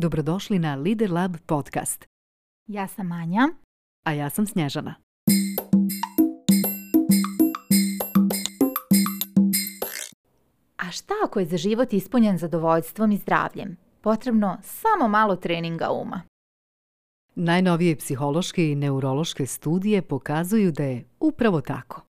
Dobrodošli na Lider Lab podcast. Ja sam Anja. A ja sam Snježana. A šta ako je za život ispunjen zadovoljstvom i zdravljem? Potrebno samo malo treninga uma. Najnovije psihološke i neurološke studije pokazuju da je upravo tako.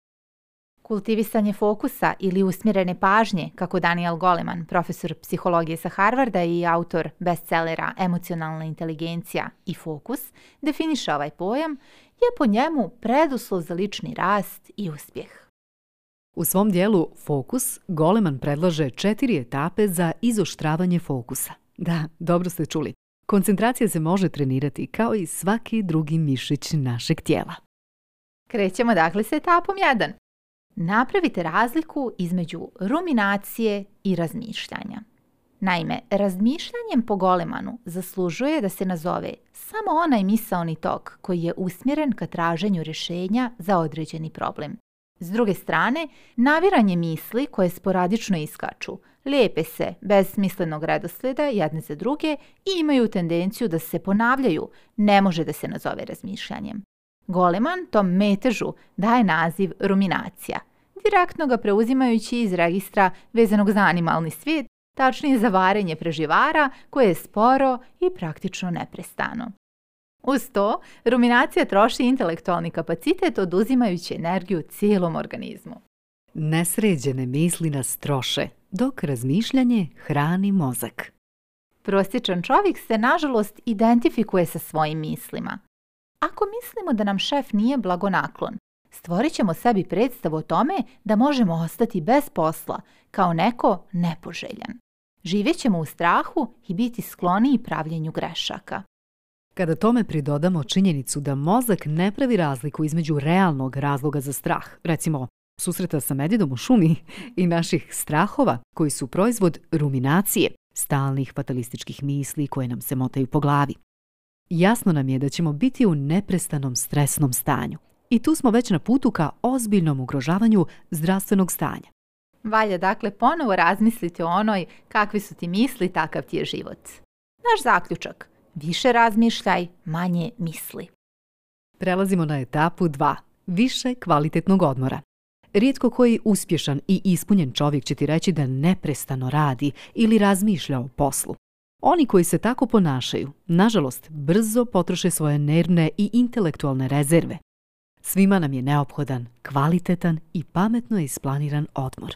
Kultivisanje fokusa ili usmjerene pažnje, kako Daniel Goleman, profesor psihologije sa Harvarda i autor bestsellera Emocionalna inteligencija i fokus, definiše ovaj pojam, je po njemu preduslov za lični rast i uspjeh. U svom dijelu Fokus Goleman predlaže četiri etape za izoštravanje fokusa. Da, dobro ste čuli. Koncentracija se može trenirati kao i svaki drugi mišić našeg tijela. Krećemo dakle s etapom 1. Napravite razliku između ruminacije i razmišljanja. Naime, razmišljanjem po golemanu zaslužuje da se nazove samo onaj misaoni tok koji je usmjeren ka traženju rješenja za određeni problem. S druge strane, naviranje misli koje sporadično iskaču, lijepe se bez smislenog redoslijeda jedne za druge i imaju tendenciju da se ponavljaju, ne može da se nazove razmišljanjem. Goleman tom metežu daje naziv ruminacija – direktno ga preuzimajući iz registra vezanog za animalni svijet, tačnije za varenje preživara koje je sporo i praktično neprestano. Uz to, ruminacija troši intelektualni kapacitet oduzimajući energiju cijelom organizmu. Nesređene misli nas troše, dok razmišljanje hrani mozak. Prosječan čovjek se, nažalost, identifikuje sa svojim mislima. Ako mislimo da nam šef nije blagonaklon, Stvorit ćemo sebi predstavu o tome da možemo ostati bez posla, kao neko nepoželjan. Živjet ćemo u strahu i biti i pravljenju grešaka. Kada tome pridodamo činjenicu da mozak ne pravi razliku između realnog razloga za strah, recimo susreta sa medjedom u šumi i naših strahova koji su proizvod ruminacije, stalnih fatalističkih misli koje nam se motaju po glavi. Jasno nam je da ćemo biti u neprestanom stresnom stanju, i tu smo već na putu ka ozbiljnom ugrožavanju zdravstvenog stanja. Valja dakle ponovo razmisliti o onoj kakvi su ti misli, takav ti je život. Naš zaključak, više razmišljaj, manje misli. Prelazimo na etapu 2, više kvalitetnog odmora. Rijetko koji uspješan i ispunjen čovjek će ti reći da neprestano radi ili razmišlja o poslu. Oni koji se tako ponašaju, nažalost, brzo potroše svoje nervne i intelektualne rezerve, Svima nam je neophodan, kvalitetan i pametno isplaniran odmor.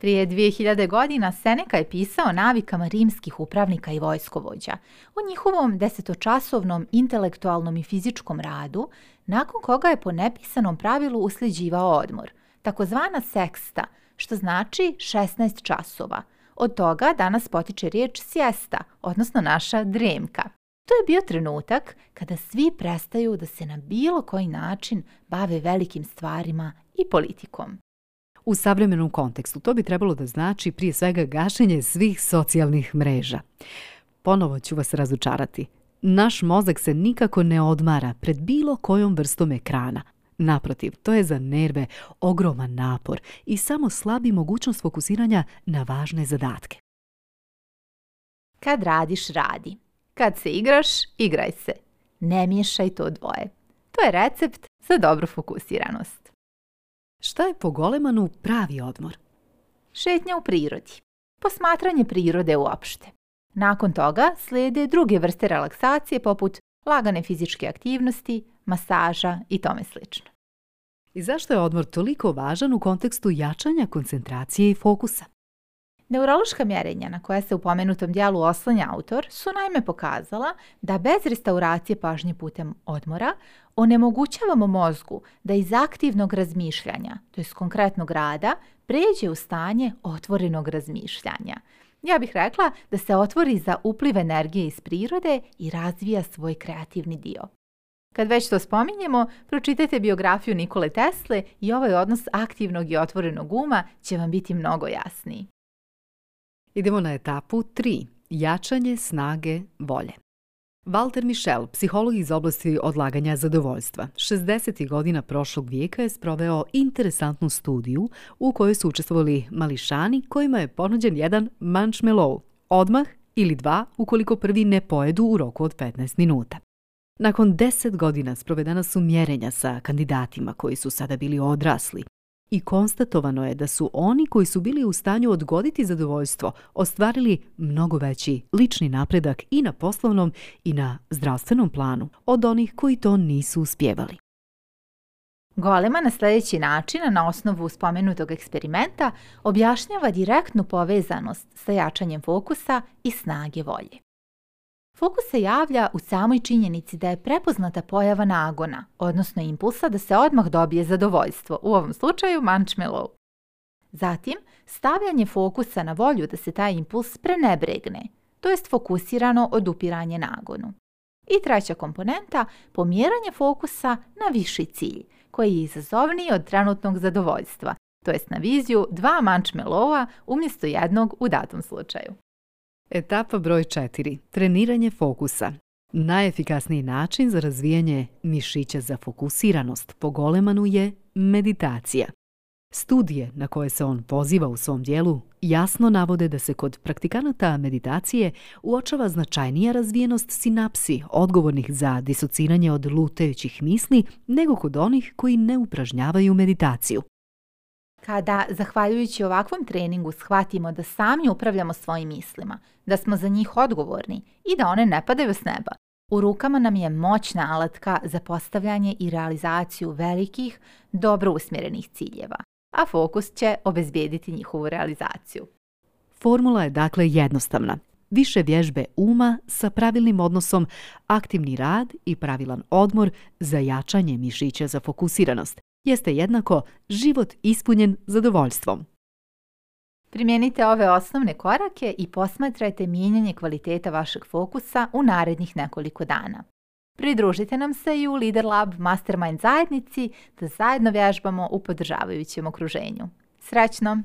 Prije 2000 godina Seneka je pisao navikama rimskih upravnika i vojskovođa, o njihovom desetočasovnom intelektualnom i fizičkom radu, nakon koga je po nepisanom pravilu usljeđivao odmor, takozvana seksta, što znači 16 časova. Od toga danas potiče riječ sjesta, odnosno naša dremka. To je bio trenutak kada svi prestaju da se na bilo koji način bave velikim stvarima i politikom. U savremenom kontekstu to bi trebalo da znači prije svega gašenje svih socijalnih mreža. Ponovo ću vas razočarati. Naš mozak se nikako ne odmara pred bilo kojom vrstom ekrana. Naprotiv, to je za nerve ogroman napor i samo slabi mogućnost fokusiranja na važne zadatke. Kad radiš, radi. Kad se igraš, igraj se. Ne miješaj to dvoje. To je recept za dobru fokusiranost. Šta je po Golemanu pravi odmor? Šetnja u prirodi. Posmatranje prirode uopšte. Nakon toga slijede druge vrste relaksacije poput lagane fizičke aktivnosti, masaža i tome slično. I zašto je odmor toliko važan u kontekstu jačanja koncentracije i fokusa? Neurološka mjerenja na koja se u pomenutom dijelu oslanja autor su naime pokazala da bez restauracije pažnje putem odmora onemogućavamo mozgu da iz aktivnog razmišljanja, to jest konkretnog rada, pređe u stanje otvorenog razmišljanja. Ja bih rekla da se otvori za upliv energije iz prirode i razvija svoj kreativni dio. Kad već to spominjemo, pročitajte biografiju Nikole Tesle i ovaj odnos aktivnog i otvorenog uma će vam biti mnogo jasniji. Idemo na etapu 3. Jačanje snage volje. Walter Michel, psiholog iz oblasti odlaganja zadovoljstva, 60. godina prošlog vijeka je sproveo interesantnu studiju u kojoj su učestvovali mališani kojima je ponuđen jedan manšmelov, odmah ili dva ukoliko prvi ne pojedu u roku od 15 minuta. Nakon 10 godina sprovedena su mjerenja sa kandidatima koji su sada bili odrasli i konstatovano je da su oni koji su bili u stanju odgoditi zadovoljstvo ostvarili mnogo veći lični napredak i na poslovnom i na zdravstvenom planu od onih koji to nisu uspjevali. Golema na sljedeći način, na osnovu spomenutog eksperimenta, objašnjava direktnu povezanost sa jačanjem fokusa i snage volje. Fokus se javlja u samoj činjenici da je prepoznata pojava nagona, odnosno impulsa da se odmah dobije zadovoljstvo, u ovom slučaju mančmelov. Zatim, stavljanje fokusa na volju da se taj impuls prenebregne, to jest fokusirano odupiranje nagonu. I treća komponenta, pomjeranje fokusa na viši cilj, koji je izazovniji od trenutnog zadovoljstva, to jest na viziju dva mančmelova umjesto jednog u datom slučaju. Etapa broj 4. Treniranje fokusa. Najefikasniji način za razvijanje mišića za fokusiranost po Golemanu je meditacija. Studije na koje se on poziva u svom dijelu jasno navode da se kod praktikanata meditacije uočava značajnija razvijenost sinapsi odgovornih za disociranje od lutajućih misli nego kod onih koji ne upražnjavaju meditaciju. Kada, zahvaljujući ovakvom treningu, shvatimo da sami upravljamo svojim mislima, da smo za njih odgovorni i da one ne padaju s neba, u rukama nam je moćna alatka za postavljanje i realizaciju velikih, dobro usmjerenih ciljeva, a fokus će obezbijediti njihovu realizaciju. Formula je dakle jednostavna. Više vježbe uma sa pravilnim odnosom, aktivni rad i pravilan odmor za jačanje mišića za fokusiranost jeste jednako život ispunjen zadovoljstvom. Primijenite ove osnovne korake i posmatrajte mijenjanje kvaliteta vašeg fokusa u narednih nekoliko dana. Pridružite nam se i u Lider Lab Mastermind zajednici da zajedno vježbamo u podržavajućem okruženju. Srećno!